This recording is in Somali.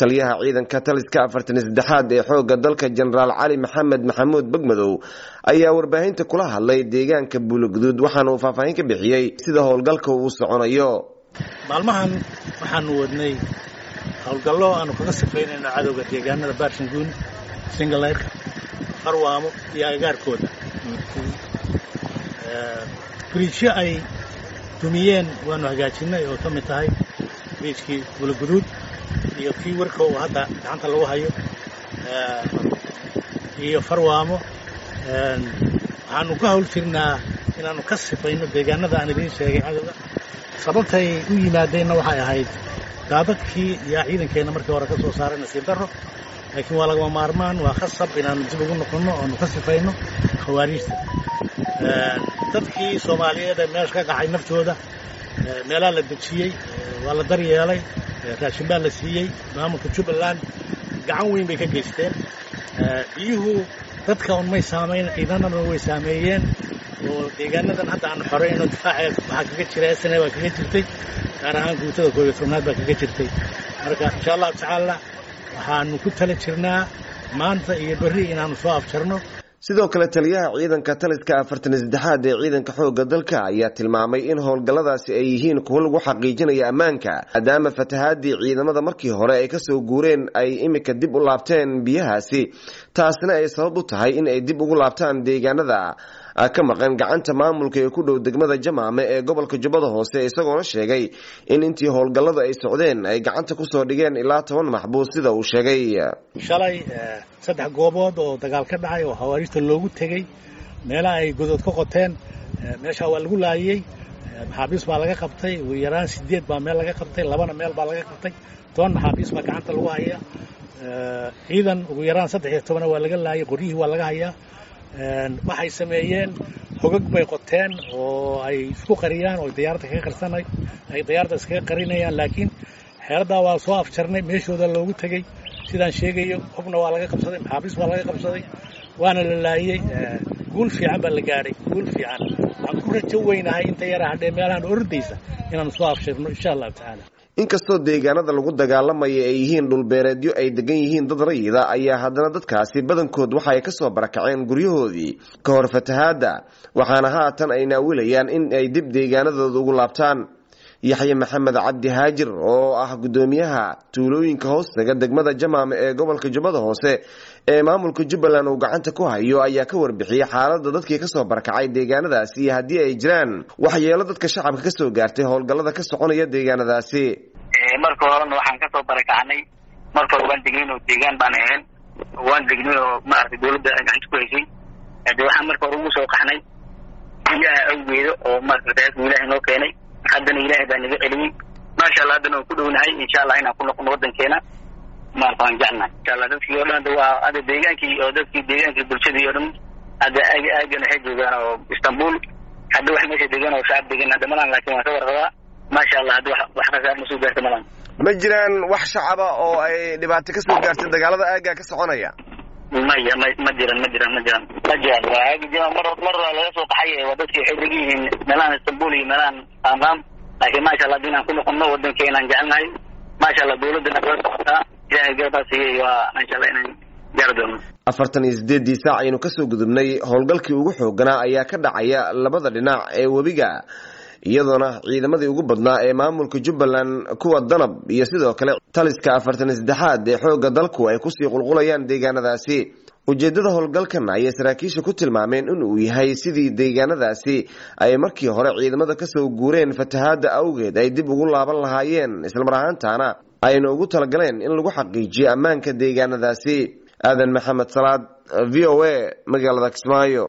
taliyaha ciidanka taliska afartan saddexaad ee xooga dalka jenaraal cali maxamed maxamuud begmadow ayaa warbaahinta kula hadlay deegaanka buuloguduud waxaana uu faahfaahin ka bixiyey sida howlgalka uu soconayo. Maalmahan waxaanu wadnay howlgallo aanu kaga sifaynayno cadowga deegaanada barshanguun singaleyrka farwaamo iyo agagaarkooda biriijyo ay dumiyeen waanu hagaajinay oo ka mid tahay biriijkii buuloguduud iyo kii warka oo hadda gacanta lagu hayo iyo farwaamo waxaanu ka hawl jirnaa inaannu ka sifayno deegaanada aan idiin sheegay. Cadowga sababtay u yimaadeenna waxay ahayd daadadkii yaa ciidankeenna markii hore ka soo saaray nasiib darro. Laakiin waa lagama maarmaan waa khasab inaannu dib ugu noqonno oonu ka sifayno khawaariijta. Dadkii soomaaliyeed ee meesha ka qaxay naftooda meelaha la dejiyey waa la daryeelay. Raashin baa la siiyey. Maamulka jubbaland gacan weyn bay ka geysteen. Biyuhu dadka un may saamayn ciidanana way saameeyeen. Oo deegaanadan hadda aan xorayno difaaceed waxaa kaga jira sna baa kaga jirtay. Gaar ahaan guutada koobiyo tobnaad baa kaga jirtay. Marka insha allahu tacaala waxaanu ku tala jirnaa maanta iyo berri inaannu soo afjarno sidoo kale taliyaha ciidanka taliska afartan saddexaad ee ciidanka xooga dalka ayaa tilmaamay in howlgalladaasi ay yihiin kuwo lagu xaqiijinaya ammaanka maadaama fatahaadii ciidamada markii hore ay ka soo guureen ay imika dib u laabteen biyahaasi. Taasina ay sabab u tahay in ay dib ugu laabtaan deegaanada ka maqan gacanta maamulka ee ku dhow degmada jamaame ee gobolka jubbada hoose isagoona sheegay in intii howlgallada ay socdeen ay gacanta ku soo dhigeen ilaa toban maxbuus sida uu sheegay. Shalay saddex goobood oo dagaal ka dhacay oo hawaariijta loogu tegey meelaha ay godood ka qoteen meeshaa waa lagu laayey maxaabiis baa laga qabtay ugu yaraan sideed baa meel laga qabtay labana meel baa laga qabtay toban maxaabiis baa gacanta lagu haya ciidan ugu yaraan saddex iyo tobana waa laga laayay qoryihii waa laga hayaa waxay sameeyeen hogag bay qoteen oo ay isku qariyaan oo diyaaradda kaga qarsan ay diyaaradda iskaga qarinayaan. Laakiin xeeladdaa waa soo afjarnay meeshooda loogu tegey sidaan sheegayo hogna waa laga qabsaday maxaabiis baa laga qabsaday waana la laayey guul fiican baa la gaadhay guul fiican. Waxaan ku rajo weynahay inta yara hadhee meelahan ordaysa inaanu soo afshirno insha allahu tacaala inkastoo deegaanada lagu dagaalamaya ay yihiin dhulbeereedyo ay degan yihiin dad rayida ayaa haddana dadkaasi badankood waxa ay ka soo barakaceen guryahoodii. Ka hor fatahaadda waxaana haatan ay naawilayaan in ay dib deegaanadooda ugu laabtaan yaxye maxamed cabdi haajir oo ah guddoomiyaha tuulooyinka hoostaga degmada jamaame ee gobolka jubbada hoose ee maamulka jubbaland uu gacanta ku hayo ayaa ka warbixiyey xaaladda dadkii ka soo barakacay deegaanadaasi iyo haddii ay jiraan. Waxyeelo dadka shacabka ka soo gaartay howlgallada ka soconaya deegaanadaasi. Marka horena waxaan ka soo barakacnay marka hore waan degnayn oo deegaan baan ahayn. Waan degnay oo maaragtay dawladda gacanta ku haysay. De waxaan marka hore ugu soo qaxnay. Biyaha awgeeda oo maarata ilaahay noo keenay haddana ilaahay baa naga celiyey maasha allah haddana waan ku dhownahay insha allah inaan ku noqono waddankeena maarata waan jecnahay insha allah dadkii oo dhan hadda waa hadda deegaankii oo dadkii deegaankii bulshadii oo dhan hadda aaga aagan waxay joogaan oo istanbul. Hadda wax meesha degan oo shacab degan hadda malan laakiin waan ka warqabaa maasha allah hadda wax khasaar ma soo gaarta malan ma jiraan wax shacaba oo ay dhibaato ka soo gaartay dagaalada aagga ka soconaya maya ma ma jiran ma jiran ma jiran ma jiran mar mar laga soo qaxay waa dadkii waxay degan yihiin. Meelahan istanbul iyo meelahan qaanqaam laakiin maasha allah haddii inaan ku noqono waddankeenaan jecelnahay maasha allah dawladdana kala socotaa ilaahay garbaasiiyey waa insha allah inaan gaari doono. Afartan iyo sideeddii saac aynu ka soo gudubnay howlgalkii ugu xooganaa ayaa ka dhacaya labada dhinac ee webiga iyadoona ciidamadii ugu badnaa ee maamulka jubbaland kuwa danab iyo sidoo kale taliska afartan saddexaad ee xoogga dalku ay ku sii qulqulayaan deegaanadaasi. Ujeeddada howlgalkan ayay saraakiisha ku tilmaameen in uu yahay sidii deegaanadaasi ay markii hore ciidamada ka soo guureen fatahaadda awgeed ay dib ugu laaban lahaayeen. Islamar ahaantaana ayna ugu talagaleen in lagu xaqiijiyo ammaanka deegaanadaasi. Aadan maxamed salaad v o a magaalada kismaayo